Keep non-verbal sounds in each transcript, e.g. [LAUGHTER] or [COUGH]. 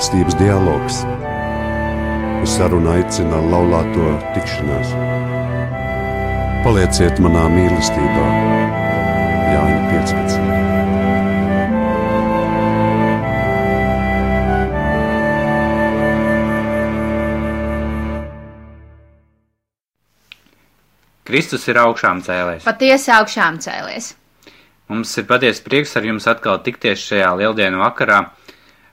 mīlestības dialogs. Uz sarunu aicina laulāto tikšanās. Palieciet manā mīlestībā, Jāņa 15. Kristus ir augšām cēlējis. Patiesi augšām cēlies. Mums ir patiesi prieks ar jums atkal tikties šajā lieldienu vakarā.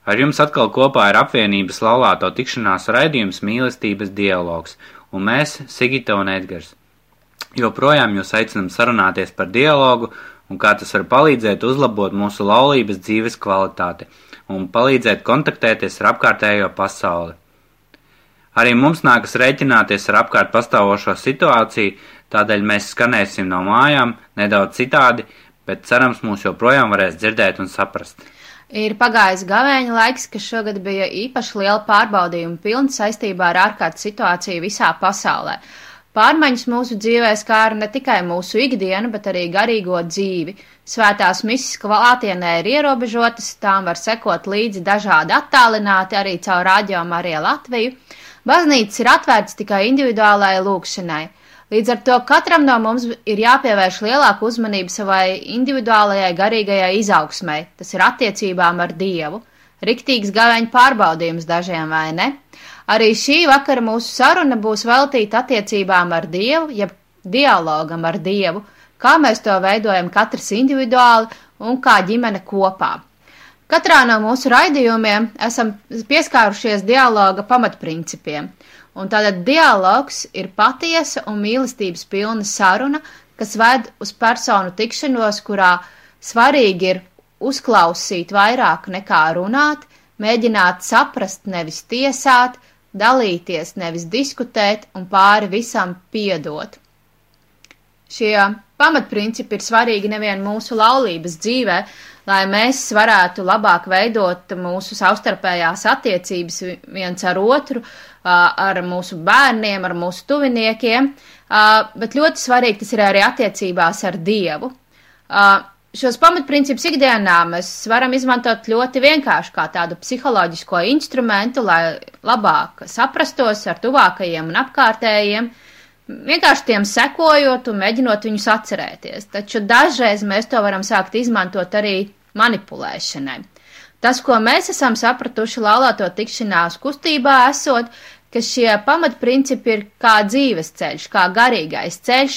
Ar jums atkal kopā ir apvienības laulāto tikšanās raidījums mīlestības dialogs, un mēs, Sigita un Edgars. Joprojām jūs aicinam sarunāties par dialogu un kā tas var palīdzēt uzlabot mūsu laulības dzīves kvalitāti un palīdzēt kontaktēties ar apkārtējo pasauli. Arī mums nākas rēķināties ar apkārt pastāvošo situāciju, tādēļ mēs skanēsim no mājām nedaudz citādi, bet cerams mūs joprojām varēs dzirdēt un saprast. Ir pagājis gavēņa laiks, kas šogad bija īpaši liela pārbaudījuma pilns saistībā ar ārkārtas situāciju visā pasaulē. Pārmaiņas mūsu dzīvē skāra ne tikai mūsu ikdienu, bet arī garīgo dzīvi. Svētās misijas klātienē ir ierobežotas, tām var sekot līdzi dažādi attālināti arī caur radio Mariju Latviju. Baznīcas ir atvērts tikai individuālai lūkšanai. Līdz ar to katram no mums ir jāpievērš lielāka uzmanība savai individuālajai garīgajai izaugsmai, tas ir attiecībām ar Dievu. Riktīgs gaveņu pārbaudījums dažiem vai ne? Arī šī vakara mūsu saruna būs veltīta attiecībām ar Dievu, jeb dialogam ar Dievu, kā mēs to veidojam katrs individuāli un kā ģimene kopā. Katrā no mūsu raidījumiem esam pieskārušies dialoga pamatprincipiem. Un tātad dialogs ir patiesa un mīlestības pilna saruna, kas ved uz personu tikšanos, kurā svarīgi ir uzklausīt vairāk nekā runāt, mēģināt saprast, nevis tiesāt, dalīties, nevis diskutēt un pāri visam piedot. Šie pamatprincipi ir svarīgi nevien mūsu laulības dzīvē, lai mēs varētu labāk veidot mūsu savstarpējās attiecības viens ar otru, ar mūsu bērniem, ar mūsu tuviniekiem, bet ļoti svarīgi tas ir arī attiecībās ar Dievu. Šos pamatprincipus ikdienā mēs varam izmantot ļoti vienkārši kā tādu psiholoģisko instrumentu, lai labāk saprastos ar tuvākajiem un apkārtējiem, vienkārši tiem sekojot un mēģinot viņus atcerēties. Taču dažreiz mēs to varam sākt izmantot arī manipulēšanai. Tas, ko mēs esam sapratuši laulāto tikšanās kustībā esot, ka šie pamatprincipi ir kā dzīves ceļš, kā garīgais ceļš,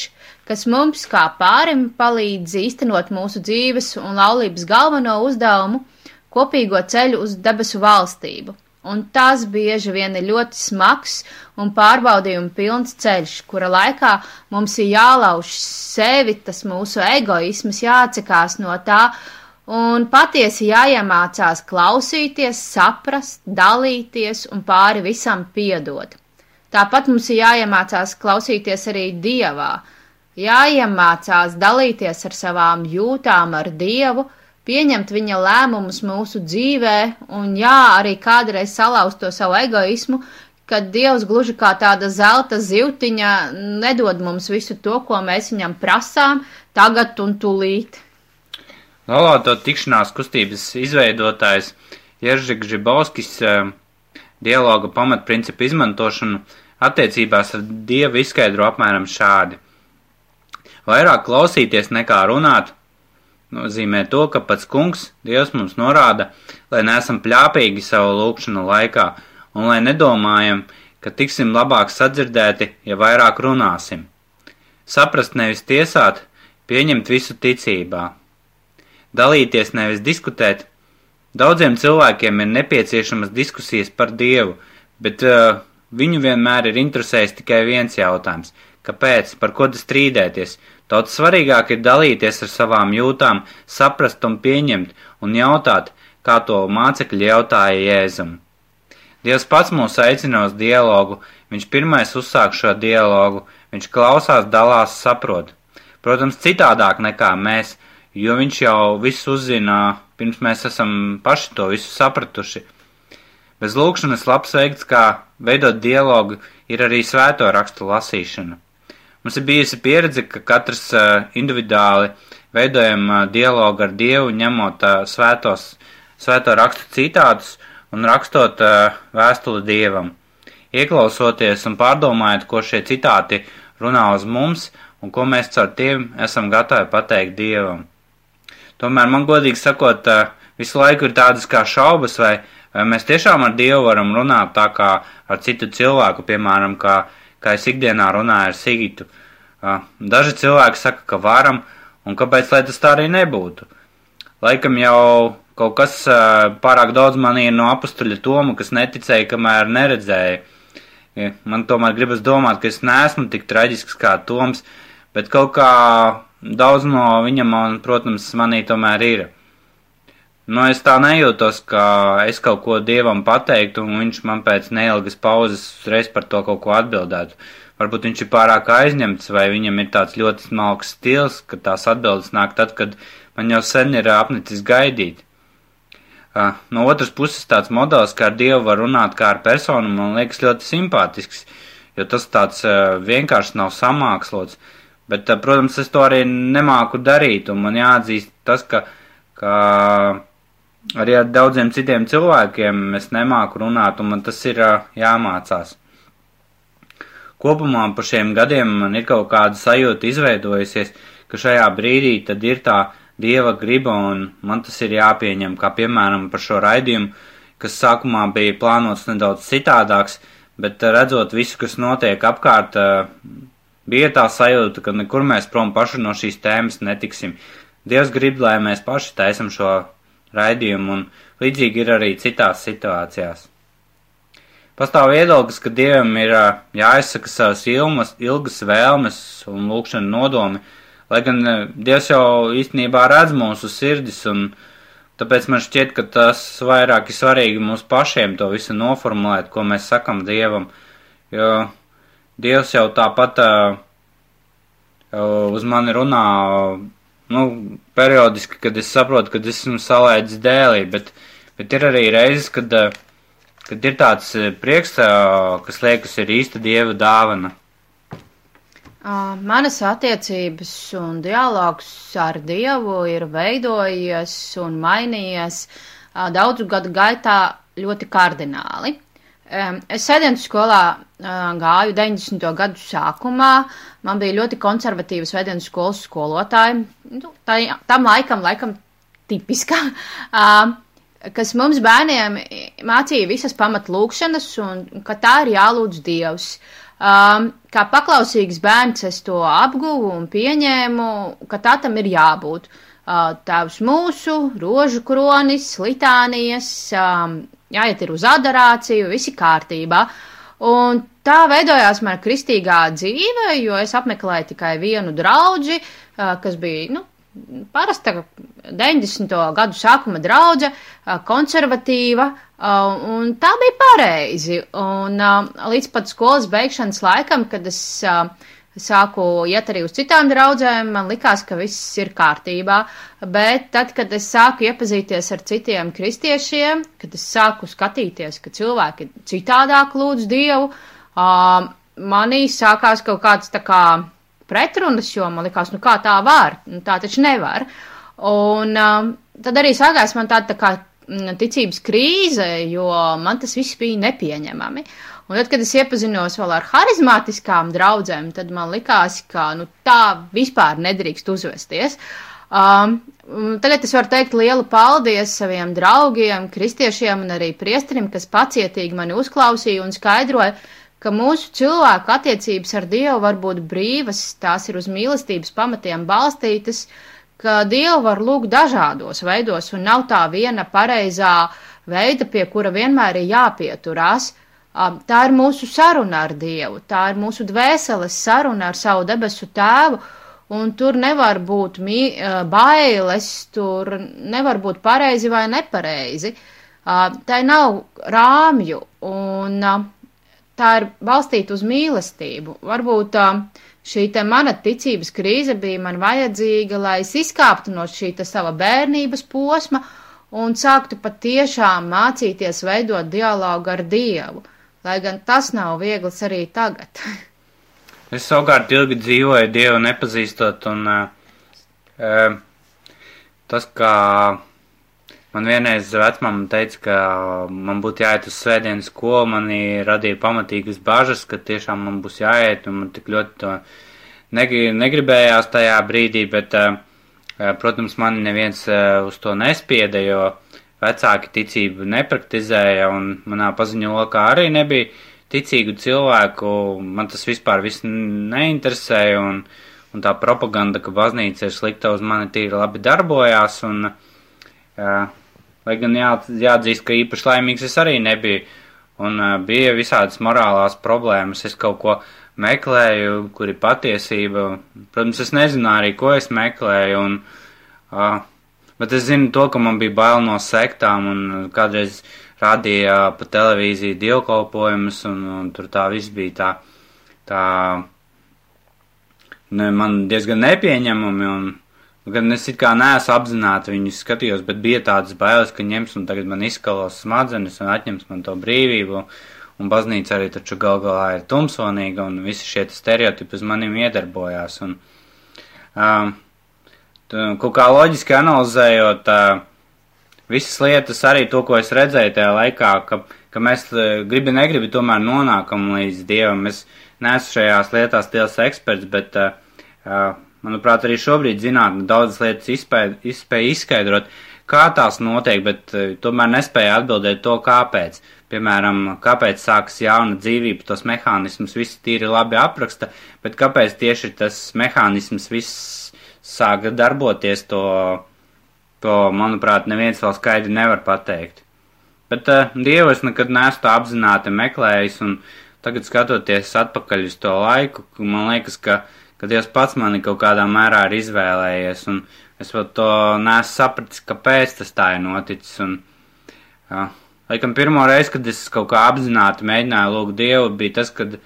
kas mums kā pārim palīdz īstenot mūsu dzīves un laulības galveno uzdevumu - kopīgo ceļu uz debesu valstību. Un tas bieži vien ir ļoti smags un pārbaudījumu pilns ceļš, kura laikā mums ir jālauž sevi, tas mūsu egoisms jāatsakās no tā, un patiesi jāiemācās klausīties, saprast, dalīties un pāri visam piedot. Tāpat mums ir jāiemācās klausīties arī Dievā, jāiemācās dalīties ar savām jūtām ar Dievu, pieņemt viņa lēmumus mūsu dzīvē un jā, arī kādreiz salauzt to savu egoismu, kad Dievs gluži kā tāda zelta zivtiņa nedod mums visu to, ko mēs viņam prasām, tagad un tūlīt. Laulāto tikšanās kustības izveidotājs Jeržiks Žibauskis eh, dialoga pamatprincipu izmantošanu attiecībās ar Dievu izskaidro apmēram šādi. Vairāk klausīties nekā runāt nozīmē to, ka pats kungs, Dievs mums norāda, lai neesam pļāpīgi savu lūkšanu laikā un lai nedomājam, ka tiksim labāk sadzirdēti, ja vairāk runāsim. Saprast nevis tiesāt, pieņemt visu ticībā dalīties, nevis diskutēt. Daudziem cilvēkiem ir nepieciešamas diskusijas par Dievu, bet uh, viņu vienmēr ir interesējis tikai viens jautājums - kāpēc, par ko strīdēties? Daudz svarīgāk ir dalīties ar savām jūtām, saprast un pieņemt un jautāt, kā to mācekļi jautāja Jēzum. Dievs pats mūs aicina uz dialogu, viņš pirmais uzsāk šo dialogu, viņš klausās, dalās, saprot. Protams, citādāk nekā mēs, jo viņš jau visu uzzina, pirms mēs esam paši to visu sapratuši. Bez lūkšanas labs veikts, kā veidot dialogu, ir arī svēto rakstu lasīšana. Mums ir bijusi pieredze, ka katrs uh, individuāli veidojam uh, dialogu ar Dievu, ņemot uh, svētos, svēto rakstu citātus un rakstot vēstuli Dievam. Ieklausoties un pārdomājot, ko šie citāti runā uz mums un ko mēs caur tiem esam gatavi pateikt Dievam. Tomēr man godīgi sakot, uh, visu laiku ir tādas kā šaubas, vai, vai mēs tiešām ar Dievu varam runāt tā kā ar citu cilvēku, piemēram, kā, kā es ikdienā runāju ar Sigitu. Uh, daži cilvēki saka, ka varam, un kāpēc lai tas tā arī nebūtu? Laikam jau kaut kas pārāk daudz manī ir no apustuļa Toma, kas neticēja, kamēr neredzēja. Man tomēr gribas domāt, ka es neesmu tik traģisks kā Toms, bet kaut kā daudz no viņa man, protams, manī tomēr ir. Nu, es tā nejūtos, ka es kaut ko dievam pateiktu, un viņš man pēc neilgas pauzes uzreiz par to kaut ko atbildētu. Varbūt viņš ir pārāk aizņemts, vai viņam ir tāds ļoti smalks stils, ka tās atbildes nāk tad, kad man jau sen ir apnicis gaidīt. No otras puses, tāds modelis, kā ar Dievu var runāt kā ar personu, man liekas ļoti simpātisks, jo tas tāds vienkārši nav samākslots. Bet, protams, es to arī nemāku darīt, un man jāatzīst tas, ka, ka arī ar daudziem citiem cilvēkiem es nemāku runāt, un man tas ir jāmācās. Kopumā pa šiem gadiem man ir kaut kāda sajūta izveidojusies, ka šajā brīdī tad ir tā dieva griba, un man tas ir jāpieņem, kā piemēram par šo raidījumu, kas sākumā bija plānots nedaudz citādāks, bet eh, redzot visu, kas notiek apkārt, eh, bija tā sajūta, ka nekur mēs prom paši no šīs tēmas netiksim. Dievs grib, lai mēs paši taisam šo raidījumu, un līdzīgi ir arī citās situācijās. Pastāv viedoklis, ka Dievam ir jāizsaka savas ilmas, ilgas vēlmes un lūkšana nodomi, Lai gan Dievs jau īstenībā redz mūsu sirdis, un tāpēc man šķiet, ka tas vairāk ir svarīgi mums pašiem to visu noformulēt, ko mēs sakam Dievam. Jo Dievs jau tāpat uh, uz mani runā, nu, periodiski, kad es saprotu, ka esmu salaidis dēlī, bet, bet ir arī reizes, kad, kad ir tāds prieks, kas liekas ir īsta Dieva dāvana. Manas attiecības un dialogs ar Dievu ir veidojies un mainījies daudzu gadu gaitā ļoti kardināli. Es sēdienas skolā gāju 90. gadu sākumā. Man bija ļoti konservatīva sēdienas skolas skolotāja. Nu, tā, tam laikam, laikam tipiskā, kas mums bērniem mācīja visas pamatlūkšanas un ka tā ir jālūdz Dievs. Um, kā paklausīgs bērns es to apguvu un pieņēmu, ka tā tam ir jābūt. Uh, Tēvs mūsu, rožu kronis, litānijas, um, jāiet ir uz adorāciju, visi kārtībā. Un tā veidojās mana kristīgā dzīve, jo es apmeklēju tikai vienu draudzi, uh, kas bija, nu, parasta 90. gadu sākuma draudze, konservatīva, un tā bija pareizi. Un līdz pat skolas beigšanas laikam, kad es sāku iet arī uz citām draudzēm, man likās, ka viss ir kārtībā, bet tad, kad es sāku iepazīties ar citiem kristiešiem, kad es sāku skatīties, ka cilvēki citādāk lūdz Dievu, manī sākās kaut kāds tā kā pretrunas, jo man likās, nu kā tā var, nu, tā taču nevar. Un um, tad arī sākās man tāda tā kā ticības krīze, jo man tas viss bija nepieņemami. Un tad, kad es iepazinos vēl ar harizmātiskām draudzēm, tad man likās, ka nu, tā vispār nedrīkst uzvesties. Um, tagad es varu teikt lielu paldies saviem draugiem, kristiešiem un arī priesterim, kas pacietīgi mani uzklausīja un skaidroja, ka mūsu cilvēku attiecības ar Dievu var būt brīvas, tās ir uz mīlestības pamatiem balstītas, ka Dievu var lūgt dažādos veidos un nav tā viena pareizā veida, pie kura vienmēr ir jāpieturās. Tā ir mūsu saruna ar Dievu, tā ir mūsu dvēseles saruna ar savu debesu tēvu, un tur nevar būt mī, bailes, tur nevar būt pareizi vai nepareizi. Tā nav rāmju, un tā ir balstīta uz mīlestību. Varbūt šī te mana ticības krīze bija man vajadzīga, lai es izkāptu no šī te sava bērnības posma un sāktu patiešām mācīties veidot dialogu ar Dievu, lai gan tas nav viegls arī tagad. [LAUGHS] Es savukārt ilgi dzīvoju Dievu nepazīstot, un uh, tas, kā Man vienreiz vecmāma teica, ka man būtu jāiet uz svētdienas skolu, manī radīja pamatīgas bažas, ka tiešām man būs jāiet, un man tik ļoti to negribējās tajā brīdī, bet, protams, mani neviens uz to nespieda, jo vecāki ticību nepraktizēja, un manā paziņu lokā arī nebija ticīgu cilvēku, man tas vispār viss neinteresēja, un, un tā propaganda, ka baznīca ir slikta uz mani tīri labi darbojās, un, uh, Lai gan jā, jāatzīst, ka īpaši laimīgs es arī nebiju. Un uh, bija visādas morālās problēmas. Es kaut ko meklēju, kur ir patiesība. Protams, es nezināju arī, ko es meklēju. Un, uh, bet es zinu to, ka man bija bail no sektām un kādreiz rādīja pa televīziju dievkalpojumus un, un tur tā viss bija tā, tā ne, man diezgan nepieņemami un Gan es it kā neesmu apzināti viņus skatījos, bet bija tādas bailes, ka ņems un tagad man izskalos smadzenes un atņems man to brīvību. Un baznīca arī taču gal galā ir tumsonīga un visi šie stereotipi uz manim iedarbojās. Un, um, kaut kā loģiski analizējot uh, visas lietas, arī to, ko es redzēju tajā laikā, ka, ka mēs uh, gribi negribi tomēr nonākam līdz Dievam. Es neesmu šajās lietās tiels eksperts, bet uh, Manuprāt, arī šobrīd zinātne daudzas lietas izspēja, izskaidrot, kā tās notiek, bet tomēr nespēja atbildēt to, kāpēc. Piemēram, kāpēc sākas jauna dzīvība, tos mehānismus visi tīri labi apraksta, bet kāpēc tieši tas mehānisms viss sāka darboties, to, to, manuprāt, neviens vēl skaidri nevar pateikt. Bet uh, Dievu es nekad neesmu apzināti meklējis, un tagad skatoties atpakaļ uz to laiku, man liekas, ka ka Dievs pats mani kaut kādā mērā ir izvēlējies, un es vēl to nesu sapratis, kāpēc tas tā ir noticis. Un, jā, laikam pirmo reizi, kad es kaut kā apzināti mēģināju lūgt Dievu, bija tas, kad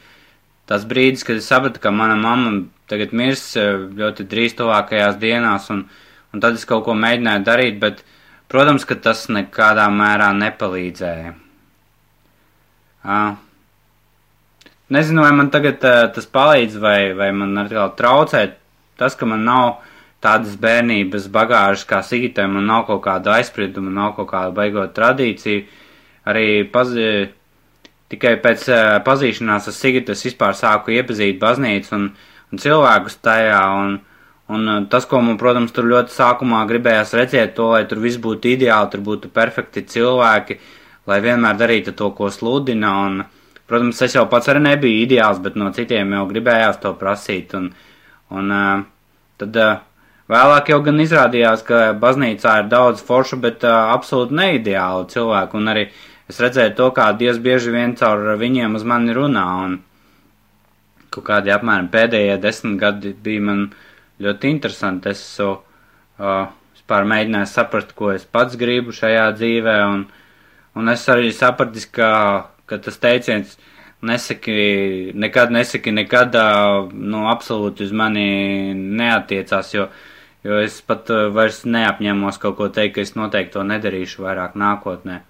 tas brīdis, kad es sapratu, ka mana mamma tagad mirs ļoti drīz tuvākajās dienās, un, un tad es kaut ko mēģināju darīt, bet, protams, ka tas nekādā mērā nepalīdzēja. Uh, Nezinu, vai man tagad uh, tas palīdz, vai, vai man atkal traucē tas, ka man nav tādas bērnības bagāžas kā Sigitai, man nav kaut kāda aizsprieduma, nav kaut kāda baigot tradīcija. Arī pazi, tikai pēc uh, pazīšanās ar Sigitu es vispār sāku iepazīt baznīcu un, un cilvēkus tajā, un, un uh, tas, ko man, protams, tur ļoti sākumā gribējās redzēt, to, lai tur viss būtu ideāli, tur būtu perfekti cilvēki, lai vienmēr darītu to, ko sludina, un, Protams, es jau pats arī nebiju ideāls, bet no citiem jau gribējās to prasīt. Un, un uh, tad uh, vēlāk jau gan izrādījās, ka baznīcā ir daudz foršu, bet absolūti neideālu cilvēku. Un arī es redzēju to, kā Dievs bieži vien caur viņiem uz mani runā. Un kaut kādi apmēram pēdējie desmit gadi bija man ļoti interesanti. Es esmu uh, vispār mēģinājis saprast, ko es pats gribu šajā dzīvē. Un, un es arī sapratis, ka ka tas teiciens nesaki, nekad nesaki, nekad, nu, absolūti uz mani neatiecās, jo, jo es pat vairs neapņemos kaut ko teikt, ka es noteikti to nedarīšu vairāk nākotnē.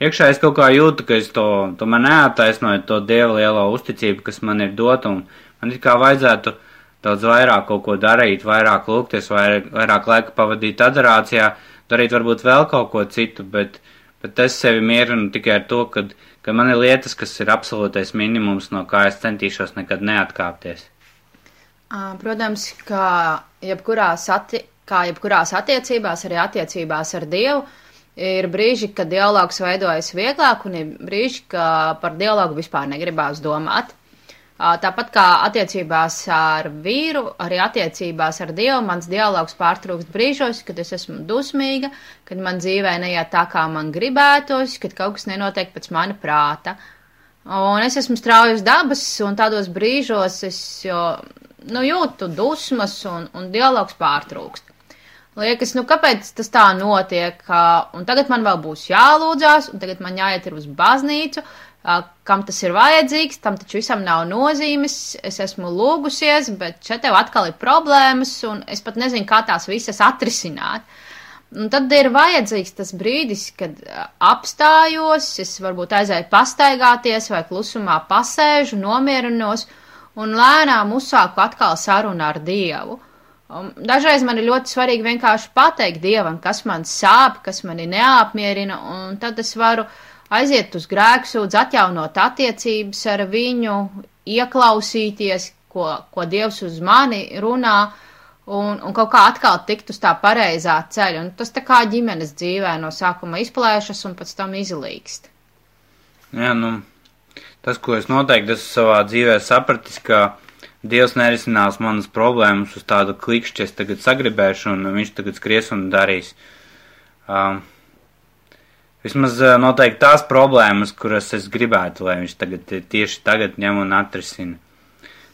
Iekšā es kaut kā jūtu, ka es to, tomēr neataisnoju to dievu lielo uzticību, kas man ir dota, un man it kā vajadzētu daudz vairāk kaut ko darīt, vairāk lūgties, vairāk, vairāk laika pavadīt adorācijā, darīt varbūt vēl kaut ko citu, bet, bet es sevi mierinu tikai ar to, ka ka man ir lietas, kas ir absolūtais minimums, no kā es centīšos nekad neatkāpties. Protams, ka jebkurās, atti kā jebkurās attiecībās, arī attiecībās ar Dievu, ir brīži, kad dialogs veidojas vieglāk, un ir brīži, ka par dialogu vispār negribās domāt. Tāpat kā attiecībās ar vīru, arī attiecībās ar Dievu mans dialogs pārtrūkst brīžos, kad es esmu dusmīga, kad man dzīvē neiet tā, kā man gribētos, kad kaut kas nenotiek pēc mana prāta. Un es esmu straujas dabas, un tādos brīžos es jo, nu, jūtu dusmas, un, un dialogs pārtrūkst. Liekas, nu kāpēc tas tā notiek? Un tagad man vēl būs jālūdzās, un tagad man jāiet uz baznīcu, kam tas ir vajadzīgs, tam taču visam nav nozīmes. Es esmu lūgusies, bet šeit tev atkal ir problēmas, un es pat nezinu, kā tās visas atrisināt. Un tad ir vajadzīgs tas brīdis, kad apstājos, es varbūt aizēju pastaigāties vai klusumā pasēžu, nomierinos un lēnām uzsāku atkal sarunu ar Dievu. Um, dažreiz man ir ļoti svarīgi vienkārši pateikt Dievam, kas man sāp, kas mani neapmierina, un tad es varu aiziet uz grēksūdz, atjaunot attiecības ar viņu, ieklausīties, ko, ko Dievs uz mani runā, un, un kaut kā atkal tikt uz tā pareizā ceļa. Un tas tā kā ģimenes dzīvē no sākuma izplēšas un pēc tam izlīkst. Jā, nu, tas, ko es noteikti esmu savā dzīvē sapratis, ka Dievs nerisinās manas problēmas uz tādu klikšķi, es tagad sagribēšu, un viņš tagad skries un darīs. Um, vismaz uh, noteikti tās problēmas, kuras es gribētu, lai viņš tagad tieši tagad ņem un atrisina.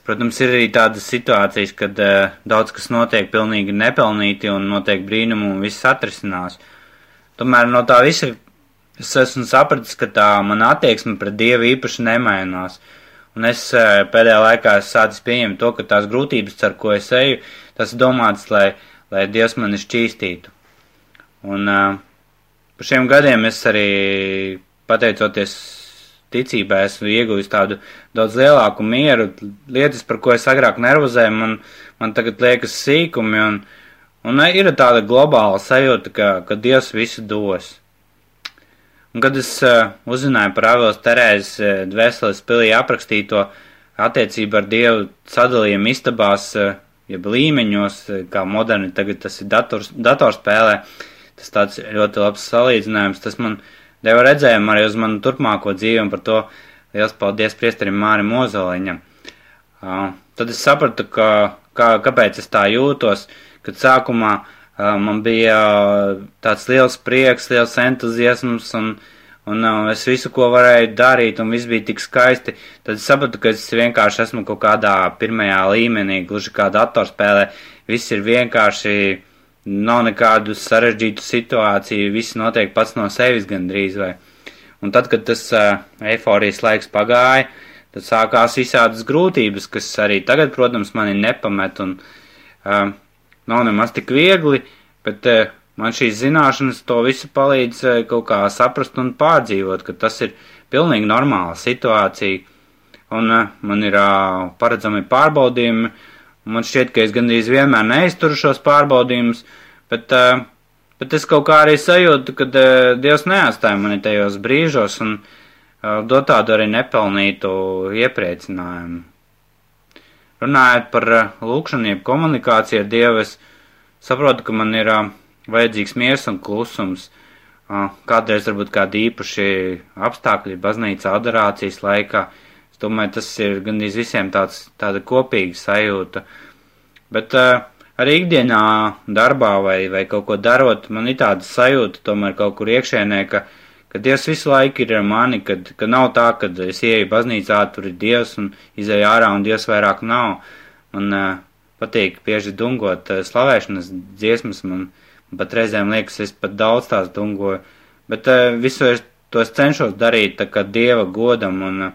Protams, ir arī tādas situācijas, kad uh, daudz kas notiek pilnīgi nepelnīti un notiek brīnumu un viss atrisinās. Tomēr no tā visa es esmu sapratis, ka tā mana attieksme pret Dievu īpaši nemainās. Uh, Un es eh, pēdējā laikā esmu sācis pieņemt to, ka tās grūtības, ar ko es eju, tas ir domāts, lai, lai Dievs mani šķīstītu. Un uh, par šiem gadiem es arī, pateicoties ticībai, esmu ieguvis tādu daudz lielāku mieru. Lietas, par ko es agrāk nervozēju, man, man tagad liekas sīkumi, un, un ir tāda globāla sajūta, ka, ka Dievs visu dos. Un, kad es uh, uzzināju par Avelas Terēzes uh, dvēseles pilī aprakstīto attiecību ar Dievu sadalījumu istabās, uh, jeb līmeņos, kā moderni tagad tas ir dators, datorspēlē, tas tāds ļoti labs salīdzinājums, tas man deva redzējumu arī uz manu turpmāko dzīvi un par to liels paldies priesterim Mārim Ozoliņam. Uh, tad es sapratu, ka, kā, kāpēc es tā jūtos, kad sākumā uh, man bija tāds liels prieks, liels entuziasms un, un es visu, ko varēju darīt, un viss bija tik skaisti. Tad es sapratu, ka es vienkārši esmu kaut kādā pirmajā līmenī, gluži kā datorspēlē. Viss ir vienkārši, nav nekādu sarežģītu situāciju, viss notiek pats no sevis gandrīz vai. Un tad, kad tas uh, eiforijas laiks pagāja, tad sākās visādas grūtības, kas arī tagad, protams, mani nepamet un uh, nav nemaz tik viegli, bet eh, man šīs zināšanas to visu palīdz eh, kaut kā saprast un pārdzīvot, ka tas ir pilnīgi normāla situācija, un eh, man ir paredzami pārbaudījumi, man šķiet, ka es gandrīz vienmēr neizturu šos pārbaudījumus, bet, bet es kaut kā arī sajūtu, ka Dievs neatstāja mani tajos brīžos un dot tādu arī nepelnītu iepriecinājumu. Runājot par eh, lūkšanu, jeb komunikāciju ar Dievu, es saprotu, ka man ir uh, vajadzīgs miers un klusums. Kādreiz varbūt kādi īpaši apstākļi baznīcā adorācijas laikā. Es domāju, tas ir gandrīz visiem tāds, tāda kopīga sajūta. Bet uh, arī ikdienā darbā vai, vai kaut ko darot, man ir tāda sajūta tomēr kaut kur iekšēnē, ka uh, ka Dievs visu laiku ir ar mani, kad, ka nav tā, ka es ieeju baznīcā, tur ir Dievs un izēju ārā un Dievs vairāk nav. Man uh, patīk bieži dungot uh, slavēšanas dziesmas, man, pat reizēm liekas, es pat daudz tās dungoju, bet uh, visu es to es cenšos darīt tā kā Dieva godam un,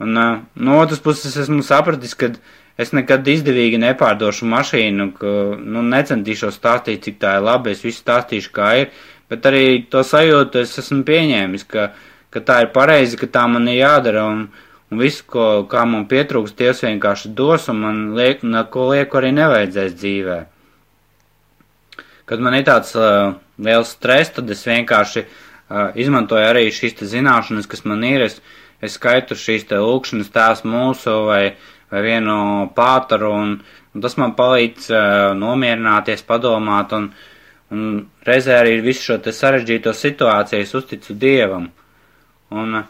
un uh, no otras puses esmu sapratis, ka es nekad izdevīgi nepārdošu mašīnu, ka, nu, necentīšos stāstīt, cik tā ir labi, es visu stāstīšu, kā ir, bet arī to sajūtu es esmu pieņēmis, ka, ka tā ir pareizi, ka tā man ir jādara, un, un visu, ko, kā man pietrūks, Dievs vienkārši dos, un man liek, ko lieku arī nevajadzēs dzīvē. Kad man ir tāds uh, liels stress, tad es vienkārši uh, izmantoju arī šīs te zināšanas, kas man ir, es, es skaitu šīs te lūkšanas tēvs mūsu vai, vai vienu pātaru, un, un tas man palīdz uh, nomierināties, padomāt, un, uh, Un reizē arī visu šo te sarežģīto situāciju es uzticu Dievam. Un uh,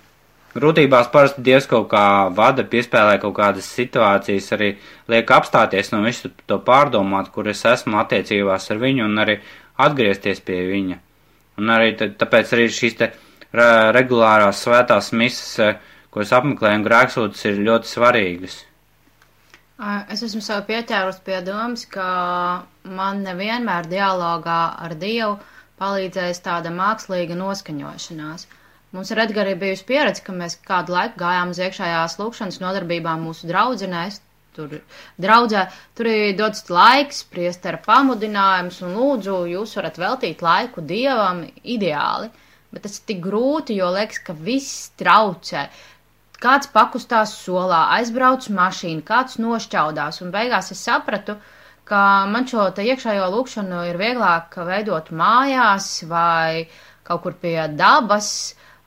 grūtībās parasti Dievs kaut kā vada, piespēlē kaut kādas situācijas, arī liek apstāties no visu to pārdomāt, kur es esmu attiecībās ar viņu un arī atgriezties pie viņa. Un arī tāpēc arī šīs te regulārās svētās misas, uh, ko es apmeklēju un grēksūdas, ir ļoti svarīgas. Es esmu sev pieķērus pie domas, ka man nevienmēr dialogā ar Dievu palīdzēs tāda mākslīga noskaņošanās. Mums ar Edgari bijusi pieredze, ka mēs kādu laiku gājām uz iekšējās lūkšanas nodarbībām mūsu draudzenēs. Tur, draudzē, tur ir dots laiks, priestera pamudinājums, un lūdzu, jūs varat veltīt laiku dievam ideāli. Bet tas ir tik grūti, jo liekas, ka viss traucē. Kāds pakustās solā, aizbrauc mašīna, kāds nošķaudās, un beigās es sapratu, ka man šo te iekšējo lūkšanu ir vieglāk veidot mājās vai kaut kur pie dabas,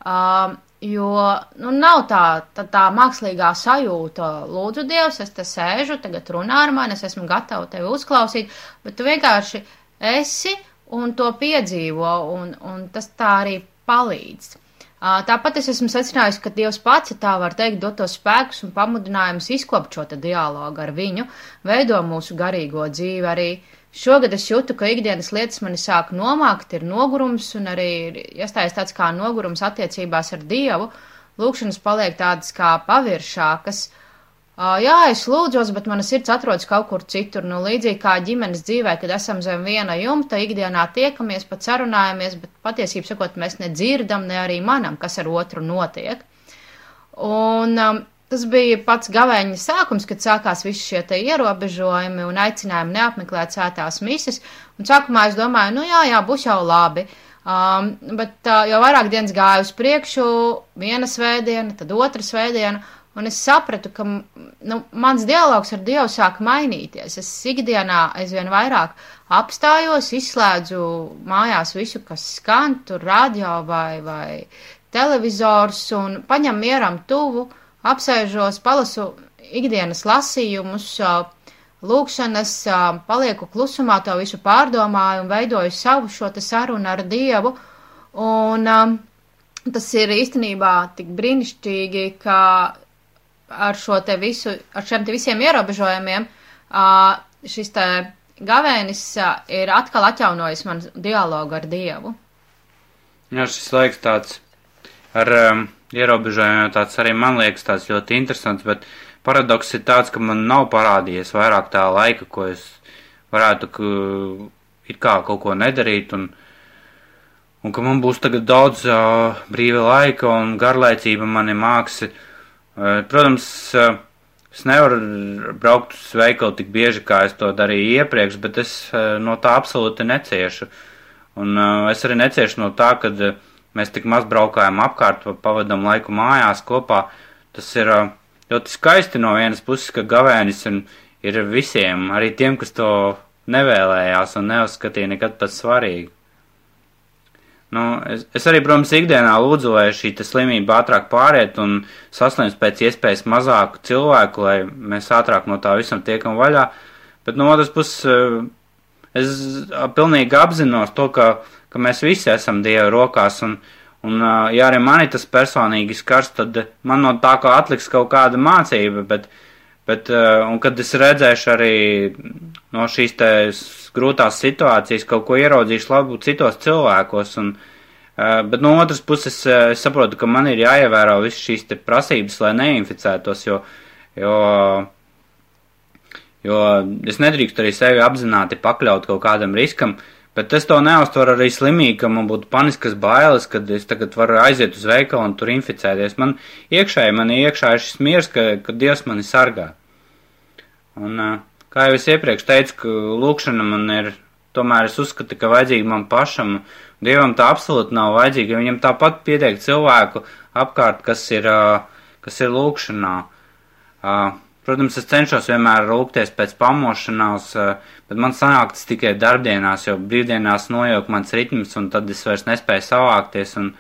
uh, jo nu, nav tā, tā, tā mākslīgā sajūta, lūdzu, Dievs, es te sēžu, tagad runā ar mani, es esmu gatava tevi uzklausīt, bet tu vienkārši esi un to piedzīvo, un, un tas tā arī palīdz. Tāpat es esmu secinājusi, ka Dievs pats, ja tā var teikt, dod tos spēkus un pamudinājumus izkopt šo dialogu ar viņu, veido mūsu garīgo dzīvi. Arī šogad es jūtu, ka ikdienas lietas mani sāk nomākt, ir nogurums un arī iestājas tāds kā nogurums attiecībās ar Dievu. Lūkšanas paliek tādas kā paviršākas. Jā, es lūdzos, bet mana sirds atrodas kaut kur citur. Nu, līdzīgi kā ģimenes dzīvē, kad esam zem viena jumta, ikdienā tiekamies, pat sarunājamies, bet patiesībā sakot, mēs nedzirdam, ne arī manam, kas ar otru notiek. Un um, tas bija pats gavēņa sākums, kad sākās visi šie te ierobežojumi un aicinājumi neapmeklēt svētās mises. Un sākumā es domāju, nu jā, jā, būs jau labi. Um, bet uh, jau vairāk dienas gāju uz priekšu, viena svētdiena, tad otra svētdiena. Un es sapratu, ka nu, mans dialogs ar Dievu sāk mainīties. Es ikdienā aizvien vairāk apstājos, izslēdzu mājās visu, kas skan, tur radio vai, vai televizors, un paņem mieram tuvu, apsēžos, palasu ikdienas lasījumus, lūkšanas, palieku klusumā, to visu pārdomāju un veidoju savu šo te sarunu ar Dievu. Un um, tas ir īstenībā tik brīnišķīgi, ka ar šo te visu, ar šiem te visiem ierobežojumiem, šis te gavēnis ir atkal atjaunojis man dialogu ar Dievu. Jā, šis laiks tāds ar um, ierobežojumiem tāds arī man liekas tāds ļoti interesants, bet paradoks ir tāds, ka man nav parādījies vairāk tā laika, ko es varētu ka, it kā kaut ko nedarīt un, un ka man būs tagad daudz uh, brīva laika un garlaicība mani Eh, protams, eh, es nevaru braukt uz veikalu tik bieži, kā es to darīju iepriekš, bet es eh, no tā absolūti neciešu. Un es arī neciešu no tā, ka mēs tik maz braukājam apkārt, pavadam laiku mājās kopā. Tas ir ļoti skaisti no vienas puses, ka gavēnis ir visiem, arī tiem, kas to nevēlējās un neuzskatīja nekad par svarīgu. Nu, es, es arī, protams, ikdienā lūdzu, lai šī slimība ātrāk pāriet un saslimst pēc iespējas mazāku cilvēku, lai mēs ātrāk no tā visam tiekam vaļā. Bet no otras puses, eh, es pilnīgi apzinos to, ka, ka mēs visi esam Dieva rokās un, un ja arī mani tas personīgi skars, tad man no tā kā atliks kaut kāda mācība, bet, bet un kad es redzēšu arī no šīs te grūtās situācijas kaut ko ieraudzīšu labu citos cilvēkos. Un, uh, bet no otras puses, uh, es saprotu, ka man ir jāievēro visas šīs prasības, lai neinficētos, jo, jo, jo es nedrīkstu arī sevi apzināti pakļaut kaut kādam riskam. Bet es to neuztveru arī slimīgi, ka man būtu paniskas bailes, kad es tagad varu aiziet uz veikalu un tur inficēties. Man iekšēji, man iekšā ir šis miers, ka, ka Dievs mani sargā. Un, uh, Kā jau es iepriekš teicu, ka lūkšana man ir, tomēr es uzskatu, ka vajadzīga man pašam. Dievam tā absolūti nav vajadzīga. Viņam tāpat pietiek cilvēku apkārt, kas ir, kas ir lūkšanā. Protams, es cenšos vienmēr rūkties pēc pamošanās, bet man sanāk tas tikai darbdienās, jo brīvdienās nojauk mans ritms, un tad es vairs nespēju savākties. Un,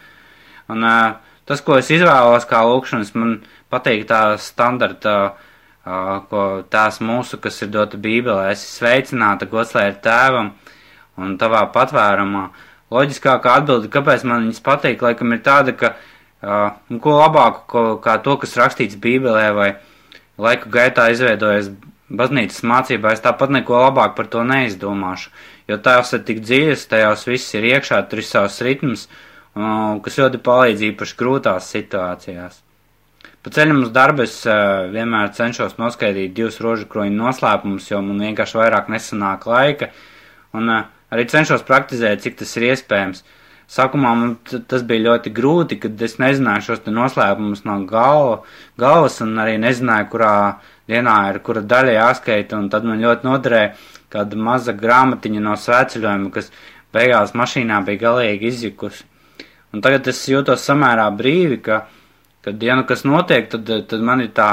un tas, ko es izvēlos kā lūkšanas, man patīk tā standarta ko tās mūsu, kas ir dota Bībelē, esi sveicināta, gods lai ir tēvam un tavā patvērumā. Loģiskākā atbilde, kāpēc man viņas patīk, laikam ir tāda, ka, uh, ko labāku, ko, kā to, kas rakstīts Bībelē vai laiku gaitā izveidojas baznīcas mācībā, es tāpat neko labāk par to neizdomāšu, jo tās ir tik dziļas, tajās viss ir iekšā, tur ir savs ritms, uh, kas ļoti palīdz īpaši grūtās situācijās. Pa ceļam uz darbu es uh, vienmēr cenšos noskaidrot divus rožu kroņu noslēpumus, jo man vienkārši vairāk nesanāk laika, un uh, arī cenšos praktizēt, cik tas ir iespējams. Sākumā man tas bija ļoti grūti, kad es nezināju šos noslēpumus no galva, galvas un arī nezināju, kurā dienā ir kura daļa jāskaita, un tad man ļoti noderēja kāda maza grāmatiņa no svētceļojuma, kas beigās mašīnā bija galīgi izjukusi. Un tagad es jūtos samērā brīvi, ka Kad, ja nu kas notiek, tad, tad man ir tā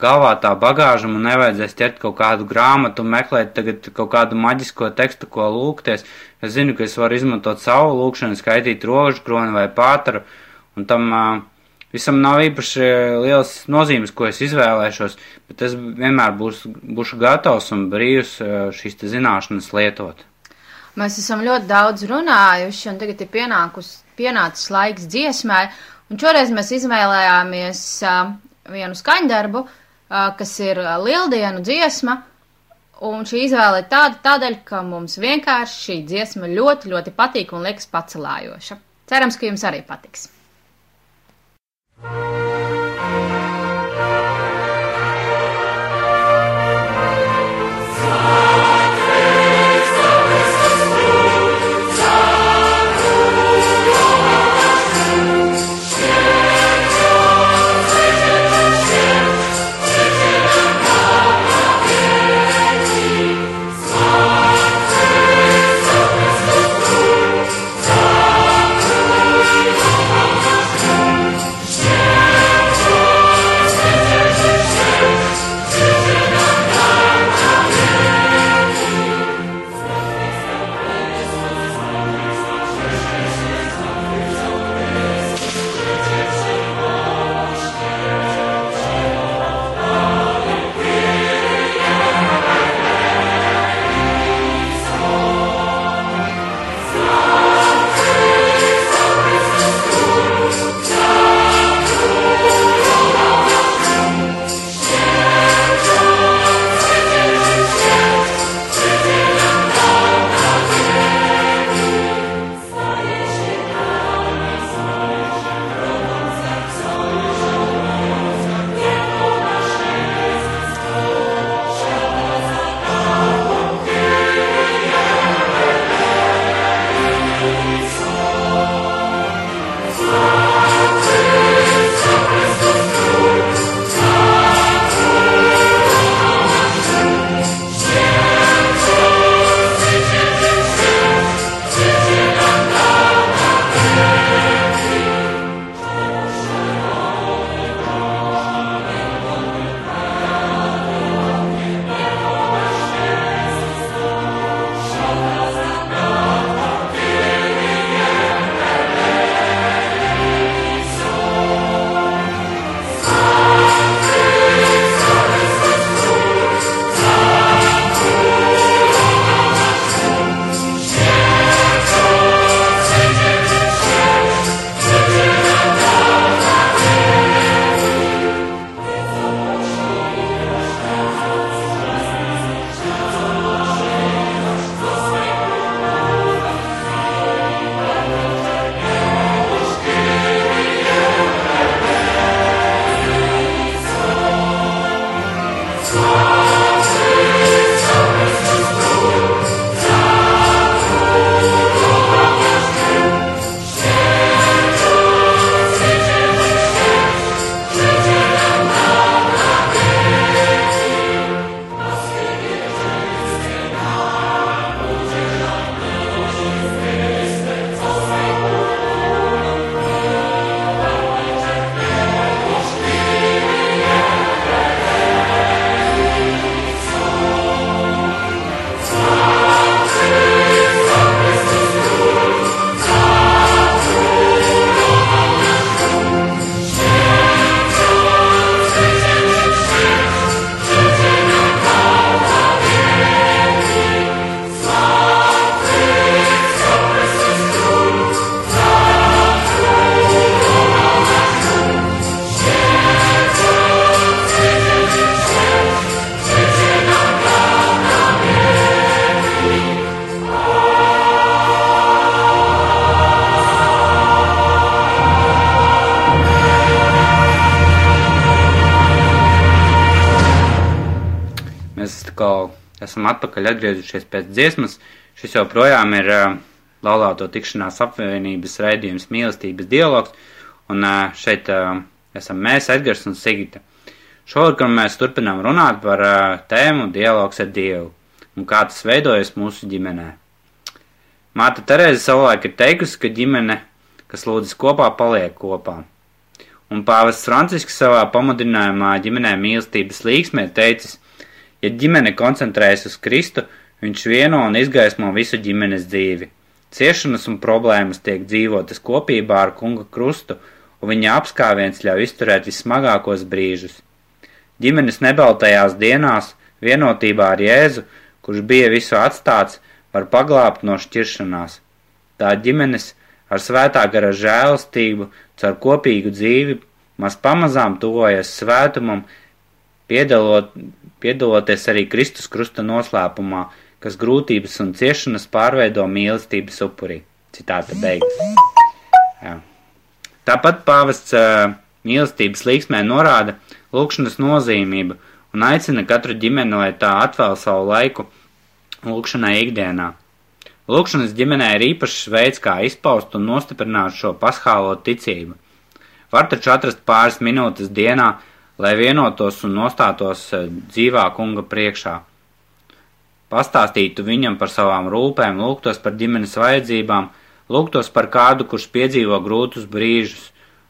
galvā tā bagāža, man nevajadzēs ķert kaut kādu grāmatu, meklēt tagad kaut kādu maģisko tekstu, ko lūgties. Es zinu, ka es varu izmantot savu lūkšanu, skaitīt rožu kroni vai pātaru, un tam uh, visam nav īpaši liels nozīmes, ko es izvēlēšos, bet es vienmēr būs, būšu gatavs un brīvs uh, šīs te zināšanas lietot. Mēs esam ļoti daudz runājuši, un tagad ir pienākus, pienācis laiks dziesmai, un šoreiz mēs izvēlējāmies uh, vienu skaņdarbu, uh, kas ir lieldienu dziesma, un šī izvēle ir tāda tādēļ, ka mums vienkārši šī dziesma ļoti, ļoti patīk un liekas pacelājoša. Cerams, ka jums arī patiks. Esam atpakaļ atgriezušies pēc dziesmas. Šis joprojām ir uh, laulāto tikšanās apvienības raidījums mīlestības dialogs, un uh, šeit uh, esam mēs, Edgars un Sigita. Šovakar mēs turpinām runāt par uh, tēmu dialogs ar Dievu un kā tas veidojas mūsu ģimenē. Māte Terēze savulaik ir teikusi, ka ģimene, kas lūdzas kopā, paliek kopā. un pāvests Francisks savā pamudinājumā ģimenē mīlestības līksmē teicis, ja ģimene koncentrējas uz Kristu, viņš vieno un izgaismo visu ģimenes dzīvi. Ciešanas un problēmas tiek dzīvotas kopībā ar kunga krustu, un viņa apskāviens ļauj izturēt vissmagākos brīžus. Ģimenes nebaltajās dienās, vienotībā ar Jēzu, kurš bija visu atstāts, var paglābt no šķiršanās. Tā ģimenes ar svētā gara žēlastību, caur kopīgu dzīvi, maz pamazām tuvojas svētumam, piedalot, piedaloties arī Kristus krusta noslēpumā, kas grūtības un ciešanas pārveido mīlestības upurī. Citāta beigas. Jā. Tāpat pāvests uh, mīlestības līksmē norāda lūkšanas nozīmību un aicina katru ģimeni, lai tā atvēl savu laiku lūkšanai ikdienā. Lūkšanas ģimenē ir īpašs veids, kā izpaust un nostiprināt šo paschālo ticību. Var taču atrast pāris minūtes dienā, lai vienotos un nostātos eh, dzīvā kunga priekšā. Pastāstītu viņam par savām rūpēm, lūgtos par ģimenes vajadzībām, lūgtos par kādu, kurš piedzīvo grūtus brīžus,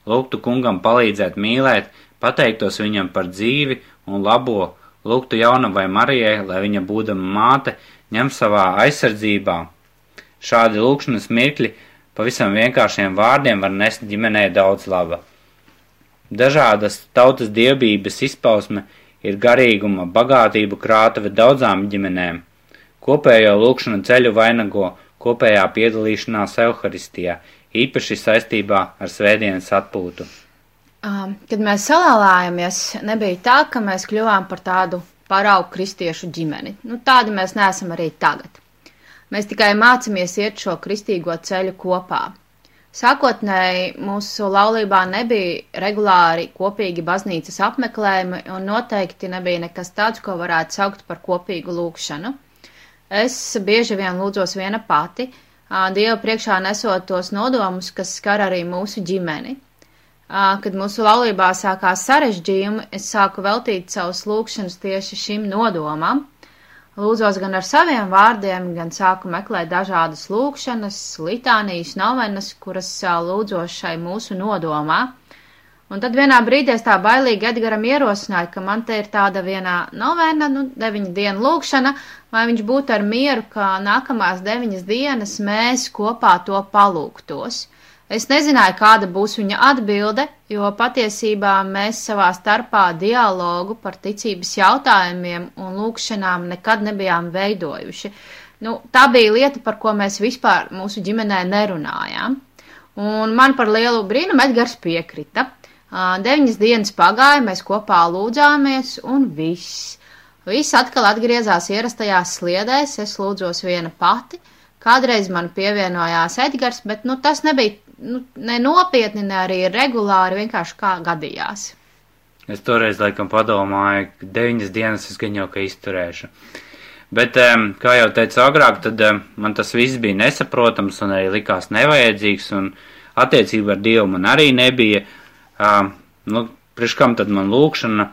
lūgtu kungam palīdzēt mīlēt, pateiktos viņam par dzīvi un labo, lūgtu jaunavai Marijai, lai viņa būdama māte, ņem savā aizsardzībā Šādi lūkšanas mirkļi pavisam vienkāršiem vārdiem var nest ģimenē daudz laba. Dažādas tautas dievbības izpausme ir garīguma bagātību krātuve daudzām ģimenēm. Kopējo lūkšanu ceļu vainago kopējā piedalīšanās Euharistijā, īpaši saistībā ar svētdienas atpūtu. Kad mēs salālājamies, nebija tā, ka mēs kļuvām par tādu paraugu kristiešu ģimeni. Nu, tādi mēs neesam arī tagad. Mēs tikai mācāmies iet šo kristīgo ceļu kopā. Sākotnēji mūsu laulībā nebija regulāri kopīgi baznīcas apmeklējumi, un noteikti nebija nekas tāds, ko varētu saukt par kopīgu lūgšanu. Es bieži vien lūdzos viena pati, Dievu priekšā nesot tos nodomus, kas skar arī mūsu ģimeni. Kad mūsu laulībā sākās sarežģījumi, es sāku veltīt savus lūgšanas tieši šim nodomam, Lūdzos gan ar saviem vārdiem, gan sāku meklēt dažādas lūkšanas, litānijas, novenas, kuras lūdzos šai mūsu nodomā. Un tad vienā brīdī es tā bailīgi Edgaram ierosināju, ka man te ir tāda vienā novena, nu, deviņu dienu lūkšana, vai viņš būtu ar mieru, ka nākamās deviņas dienas mēs kopā to palūgtos. Es nezināju, kāda būs viņa atbilde, jo patiesībā mēs savā starpā dialogu par ticības jautājumiem un lūkšanām nekad nebijām veidojuši. Nu, tā bija lieta, par ko mēs vispār mūsu ģimenē nerunājām. Un man par lielu brīnumu Edgars piekrita. Deviņas dienas pagāja, mēs kopā lūdzāmies, un viss. Viss atkal atgriezās ierastajās sliedēs, es lūdzos viena pati. Kādreiz man pievienojās Edgars, bet nu, tas nebija nu, ne nopietni, ne arī regulāri, vienkārši kā gadījās. Es toreiz laikam padomāju, ka deviņas dienas es gan jau ka izturēšu. Bet, kā jau teicu agrāk, tad man tas viss bija nesaprotams un arī likās nevajadzīgs, un attiecība ar Dievu man arī nebija. Nu, priekš kam tad man lūkšana,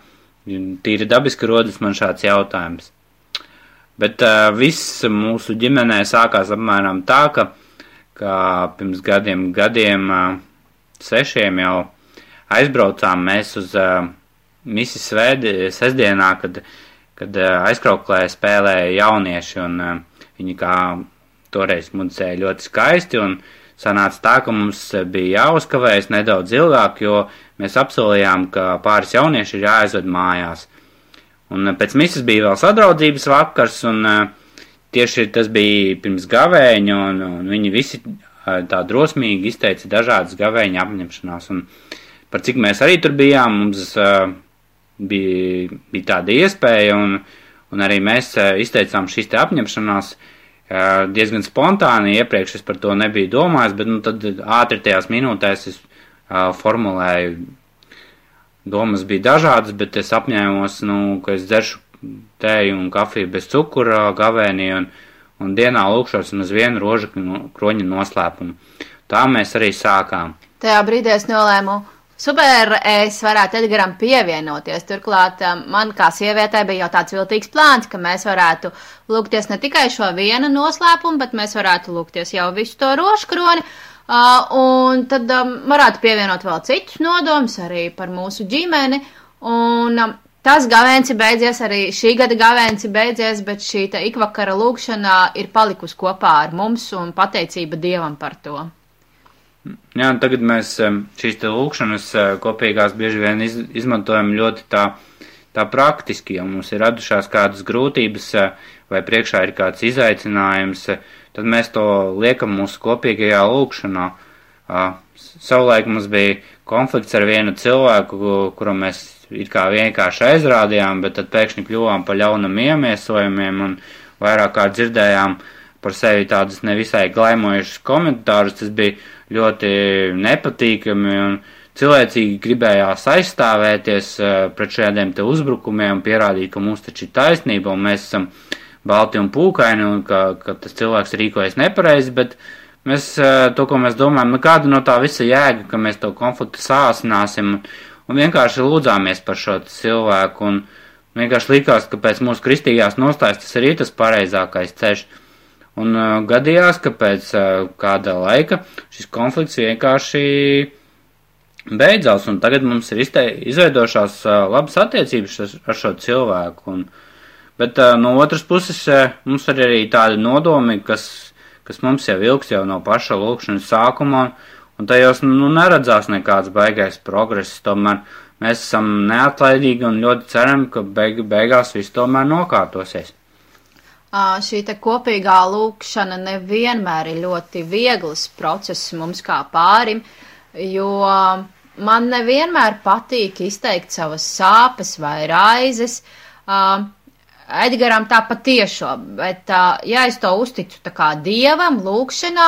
tīri dabiski rodas man šāds jautājums. Bet uh, viss mūsu ģimenē sākās apmēram tā, ka ka pirms gadiem, gadiem sešiem jau aizbraucām mēs uz misiju svēdi, sestdienā, kad, kad aizkrauklē spēlēja jaunieši, un viņi kā toreiz muzicēja ļoti skaisti, un sanāca tā, ka mums bija jāuzkavējas nedaudz ilgāk, jo mēs apsolījām, ka pāris jaunieši ir jāaizved mājās. Un pēc misijas bija vēl sadraudzības vakars, un uh, tieši tas bija pirms gavēņa, un, un viņi visi tā drosmīgi izteica dažādas gavēņa apņemšanās. Un par cik mēs arī tur bijām, mums uh, bija, bija tāda iespēja, un, un arī mēs uh, izteicām šīs te apņemšanās uh, diezgan spontāni. Iepriekš es par to nebiju domājis, bet nu, tad ātri tajās minūtēs es formulēju. Domas bija dažādas, bet es apņēmos, nu, ka es dzeršu tēju un kafiju bez cukura gavēnī un, un dienā lūkšos uz vienu rožu kroņa noslēpumu. Tā mēs arī sākām. Tajā brīdī es nolēmu Super, es varētu Edgaram pievienoties. Turklāt um, man kā sievietē bija jau tāds viltīgs plāns, ka mēs varētu lūgties ne tikai šo vienu noslēpumu, bet mēs varētu lūgties jau visu to roškroni. Uh, un tad um, varētu pievienot vēl citus nodomus arī par mūsu ģimeni. Un um, tas gavēns ir beidzies, arī šī gada gavēns ir beidzies, bet šī ikvakara lūkšana ir palikusi kopā ar mums un pateicība Dievam par to. Jā, tagad mēs šīs te lūkšanas eh, kopīgās bieži vien iz, izmantojam ļoti tā, tā praktiski, ja mums ir radušās kādas grūtības eh, vai priekšā ir kāds izaicinājums, eh, tad mēs to liekam mūsu kopīgajā lūkšanā. Savulaik mums bija konflikts ar vienu cilvēku, kuram mēs it kā vienkārši aizrādījām, bet tad pēkšņi kļuvām par ļaunam iemiesojumiem un vairāk kā dzirdējām par sevi tādus nevisai glaimojušus komentārus. Tas bija ļoti nepatīkami un cilvēcīgi gribējās aizstāvēties uh, pret šādiem te uzbrukumiem un pierādīt, ka mums taču ir taisnība un mēs esam balti un pūkaini un ka, ka tas cilvēks rīkojas nepareizi, bet mēs uh, to, ko mēs domājam, nu kāda no tā visa jēga, ka mēs to konfliktu sāsināsim un, un vienkārši lūdzāmies par šo cilvēku un vienkārši likās, ka pēc mūsu kristīgās nostājas tas arī tas pareizākais ceļš. Un uh, gadījās, ka pēc uh, kāda laika šis konflikts vienkārši beidzās, un tagad mums ir izte, izveidošās uh, labas attiecības ar, ar šo cilvēku. Un, bet uh, no otras puses uh, mums ir arī tādi nodomi, kas, kas mums jau ilgs jau no paša lūkšanas sākuma, un, un tajos nu, neredzās nekāds baigais progress. Tomēr mēs esam neatlaidīgi un ļoti ceram, ka beig, beigās viss tomēr nokārtosies šī te kopīgā lūkšana nevienmēr ir ļoti viegls process mums kā pārim, jo man nevienmēr patīk izteikt savas sāpes vai raizes. Edgaram tā patiešo, bet ja es to uzticu tā kā dievam lūkšanā,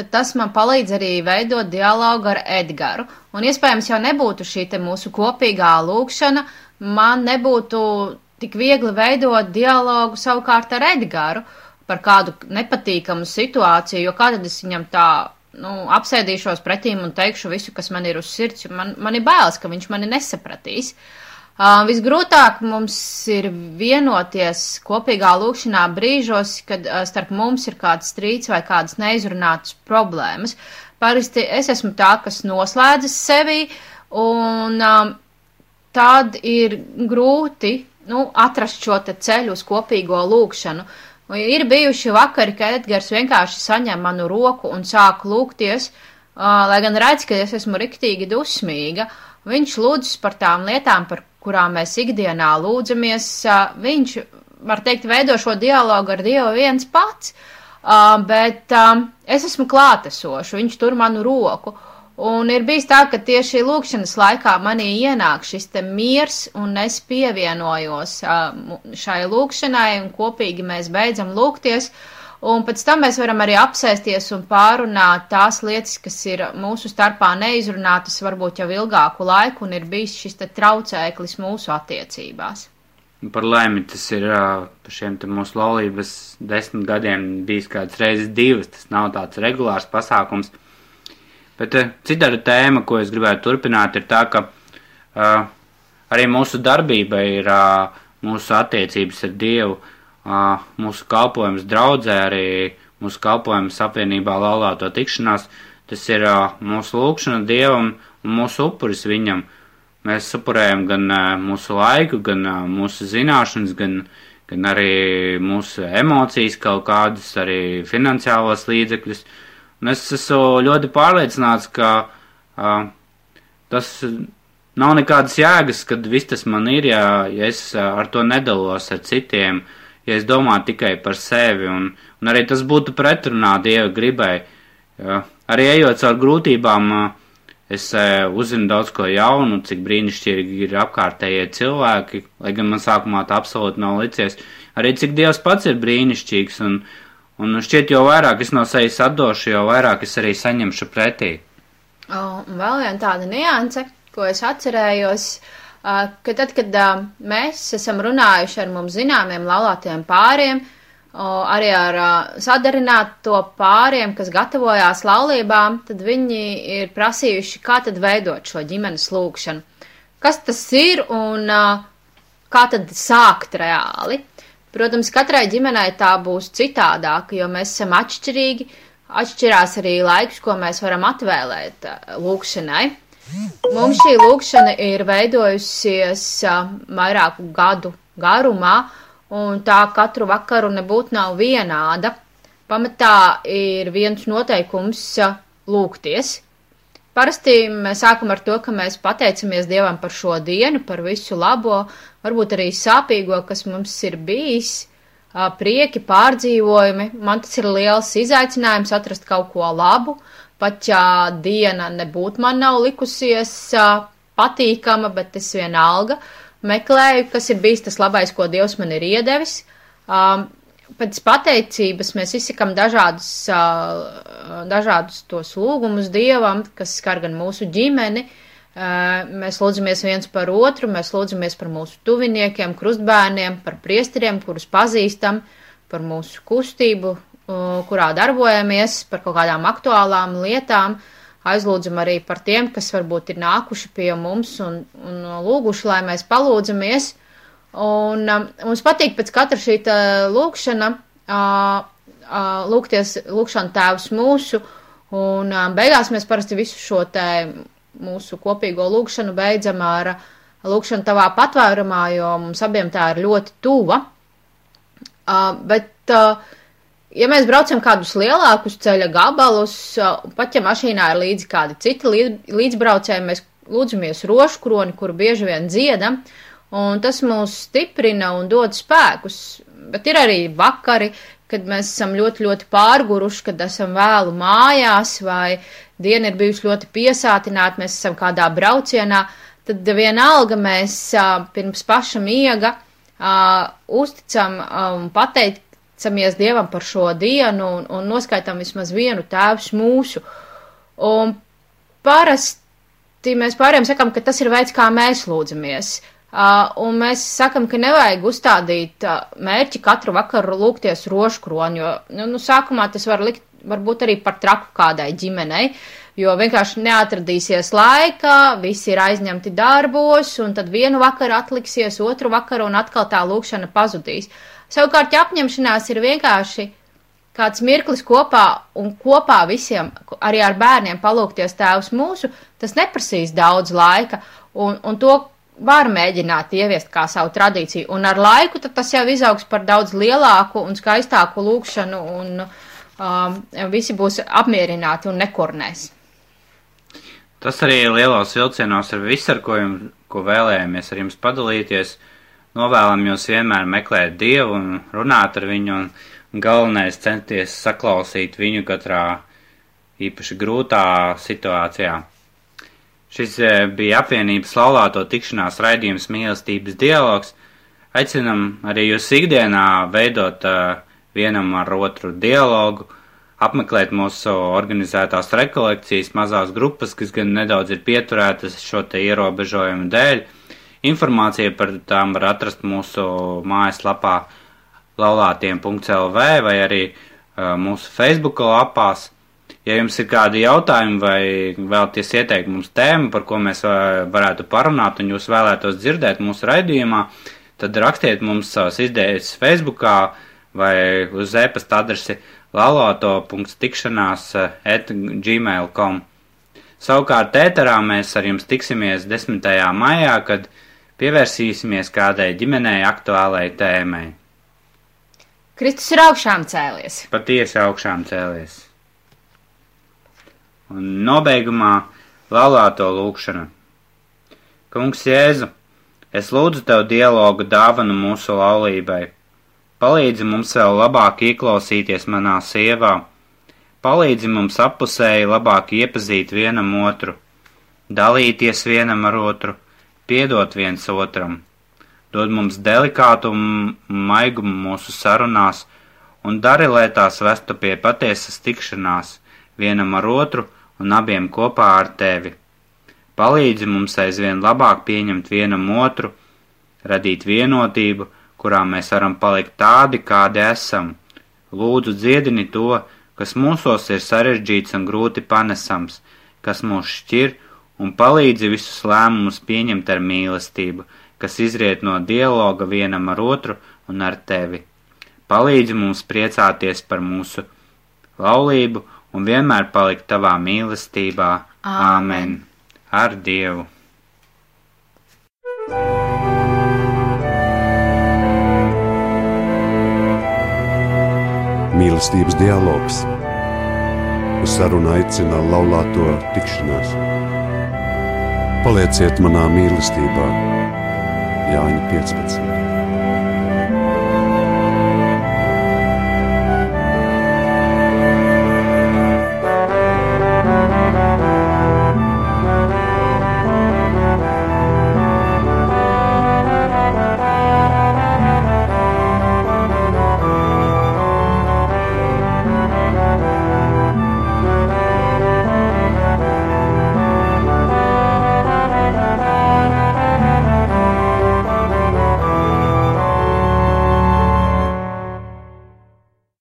tad tas man palīdz arī veidot dialogu ar Edgaru. Un iespējams jau nebūtu šī mūsu kopīgā lūkšana, man nebūtu tik viegli veidot dialogu savukārt ar Edgāru par kādu nepatīkamu situāciju, jo kā tad es viņam tā, nu, apsēdīšos pretīm un teikšu visu, kas man ir uz sirds, jo man, man ir bailes, ka viņš mani nesapratīs. Uh, visgrūtāk mums ir vienoties kopīgā lūkšanā brīžos, kad uh, starp mums ir kāds strīds vai kādas neizrunātas problēmas. Parasti es esmu tā, kas noslēdzas sevi, un um, tad ir grūti nu, atrast šo ceļu uz kopīgo lūkšanu. Ir bijuši vakari, kad Edgars vienkārši saņem manu roku un sāk lūgties, uh, lai gan redz, ka es esmu riktīgi dusmīga. Viņš lūdzas par tām lietām, par kurām mēs ikdienā lūdzamies. Uh, viņš, var teikt, veido šo dialogu ar Dievu viens pats, uh, bet es esmu klātesošu, viņš tur manu roku. Un ir bijis tā, ka tieši lūkšanas laikā manī ienāk šis te miers, un es pievienojos šai lūkšanai, un kopīgi mēs beidzam lūgties. Un pēc tam mēs varam arī apsēsties un pārunāt tās lietas, kas ir mūsu starpā neizrunātas varbūt jau ilgāku laiku, un ir bijis šis traucēklis mūsu attiecībās. Par laimi tas ir par šiem mūsu laulības desmit gadiem bijis kāds reizes divas, tas nav tāds regulārs pasākums. Bet cita tēma, ko es gribētu turpināt, ir tā, ka uh, arī mūsu darbība ir uh, mūsu attiecības ar Dievu, uh, mūsu kalpojums draudzē, arī mūsu kalpojums apvienībā laulāto tikšanās. Tas ir uh, mūsu lūkšana Dievam un mūsu upuris viņam. Mēs upurējam gan uh, mūsu laiku, gan uh, mūsu zināšanas, gan, gan arī mūsu emocijas, kaut kādas arī finansiālos līdzekļus. Uh, Un es esmu ļoti pārliecināts, ka uh, tas nav nekādas jēgas, kad viss tas man ir, ja, ja es ar to nedalos ar citiem, ja es domāju tikai par sevi, un, un arī tas būtu pretrunā Dieva gribai. Uh, arī ejot caur grūtībām, es uzzinu daudz ko jaunu, cik brīnišķīgi ir apkārtējie cilvēki, lai gan man sākumā tā absolūti nav licies. Arī cik Dievs pats ir brīnišķīgs, un, Un šķiet, jo vairāk es no sevis atdošu, jo vairāk es arī saņemšu pretī. Oh, un vēl viena tāda nianse, ko es atcerējos, uh, ka tad, kad uh, mēs esam runājuši ar mums zināmiem laulātiem pāriem, arī ar sadarināto pāriem, kas gatavojās laulībām, tad viņi ir prasījuši, kā tad veidot šo ģimenes lūkšanu. Kas tas ir un kā tad sākt reāli? Protams, katrai ģimenei tā būs citādāka, jo mēs esam atšķirīgi, atšķirās arī laiks, ko mēs varam atvēlēt lūkšanai. Mums šī lūkšana ir veidojusies vairāku gadu garumā, un tā katru vakaru nebūtu nav vienāda. Pamatā ir viens noteikums lūgties. Parasti mēs sākam ar to, ka mēs pateicamies Dievam par šo dienu, par visu labo, varbūt arī sāpīgo, kas mums ir bijis, prieki, pārdzīvojumi. Man tas ir liels izaicinājums atrast kaut ko labu, ja diena nebūtu man nav likusies patīkama, bet es vienalga meklēju, kas ir bijis tas labais, ko Dievs man ir iedevis. Um, pēc pateicības mēs izsakam dažādus, dažādus tos lūgumus Dievam, kas skar gan mūsu ģimeni. Mēs lūdzamies viens par otru, mēs lūdzamies par mūsu tuviniekiem, krustbērniem, par priesteriem, kurus pazīstam, par mūsu kustību, kurā darbojamies, par kaut kādām aktuālām lietām. Uh, aizlūdzam arī par tiem, kas varbūt ir nākuši pie mums un, un lūguši, lai mēs palūdzamies. Un um, mums patīk pēc katra šī lūkšana, uh, uh, lūgties, lūkšana tēvs mūsu, un uh, beigās mēs parasti visu šo te mūsu kopīgo lūkšanu beidzam ar lūkšanu tavā patvērumā, jo mums abiem tā ir ļoti tuva. Uh, bet uh, Ja mēs braucam kādus lielākus ceļa gabalus, pat ja mašīnā ir līdzi kādi citi līdzbraucēji, mēs lūdzamies rošu kroni, kuru bieži vien dziedam, un tas mūs stiprina un dod spēkus. Bet ir arī vakari, kad mēs esam ļoti, ļoti pārguruši, kad esam vēlu mājās, vai diena ir bijusi ļoti piesātināta, mēs esam kādā braucienā, tad vienalga mēs pirms paša miega uzticam un pateikt, pateicamies Dievam par šo dienu un, un noskaitām vismaz vienu tēvs mūsu. Un parasti mēs pārējiem sakam, ka tas ir veids, kā mēs lūdzamies. Uh, un mēs sakam, ka nevajag uzstādīt uh, mērķi katru vakaru lūgties rožkroni, jo, nu, nu, sākumā tas var likt, varbūt arī par traku kādai ģimenei, jo vienkārši neatradīsies laika, visi ir aizņemti darbos, un tad vienu vakaru atliksies, otru vakaru, un atkal tā lūkšana pazudīs. Savukārt apņemšanās ir vienkārši kāds mirklis kopā un kopā visiem, arī ar bērniem palūkties tēvs mūsu, tas neprasīs daudz laika, un, un to var mēģināt ieviest kā savu tradīciju, un ar laiku tas jau izaugs par daudz lielāku un skaistāku lūkšanu, un um, visi būs apmierināti un nekurnēs. Tas arī lielos vilcienos ir viss, ar ko, jums, ko vēlējāmies ar jums padalīties. Uh, Novēlam jūs vienmēr meklēt Dievu un runāt ar viņu, un galvenais centies saklausīt viņu katrā īpaši grūtā situācijā. Šis e, bija apvienības laulāto tikšanās raidījums mīlestības dialogs. Aicinam arī jūs ikdienā veidot uh, vienam ar otru dialogu, apmeklēt mūsu organizētās rekolekcijas mazās grupas, kas gan nedaudz ir pieturētas šo te ierobežojumu dēļ. Informācija par tām var atrast mūsu mājaslapā laulātiem.lv vai arī uh, mūsu Facebook lapās. Ja jums ir kādi jautājumi vai vēlaties ieteikt mums tēmu, par ko mēs varētu parunāt un jūs vēlētos dzirdēt mūsu raidījumā, tad rakstiet mums savas idejas Facebookā vai uz e-pasta adresi laloto.tikšanās at gmail.com. Savukārt ēterā mēs ar jums tiksimies 10. maijā, kad Pievērsīsimies kādai ģimenei aktuālai tēmai. Kristus ir augšām cēlies. Patiesi augšām cēlies. Un nobeigumā laulāto lūkšana. Kungs Jēzu, es lūdzu Tev dialogu dāvanu mūsu laulībai. Palīdzi mums vēl labāk ieklausīties manā sievā. Palīdzi mums apusēji labāk iepazīt vienam otru, dalīties vienam ar otru piedot viens otram, dod mums delikātumu, maigumu mūsu sarunās un dari, lai tās vestu pie patiesas tikšanās vienam ar otru un abiem kopā ar tevi. Palīdzi mums aizvien labāk pieņemt vienam otru, radīt vienotību, kurā mēs varam palikt tādi, kādi esam, Lūdzu, dziedini to, kas mūsos ir sarežģīts un grūti panesams, kas mūs šķir un palīdzi visus lēmumus pieņemt ar mīlestību, kas izriet no dialoga vienam ar otru un ar tevi. Palīdzi mums priecāties par mūsu laulību un vienmēr palikt tavā mīlestībā. Āmen! Ar Dievu! Mīlestības dialogs. Uz sarunu aicina laulāto tikšanās. Palieciet manā mīlestībā, Jāņa 15.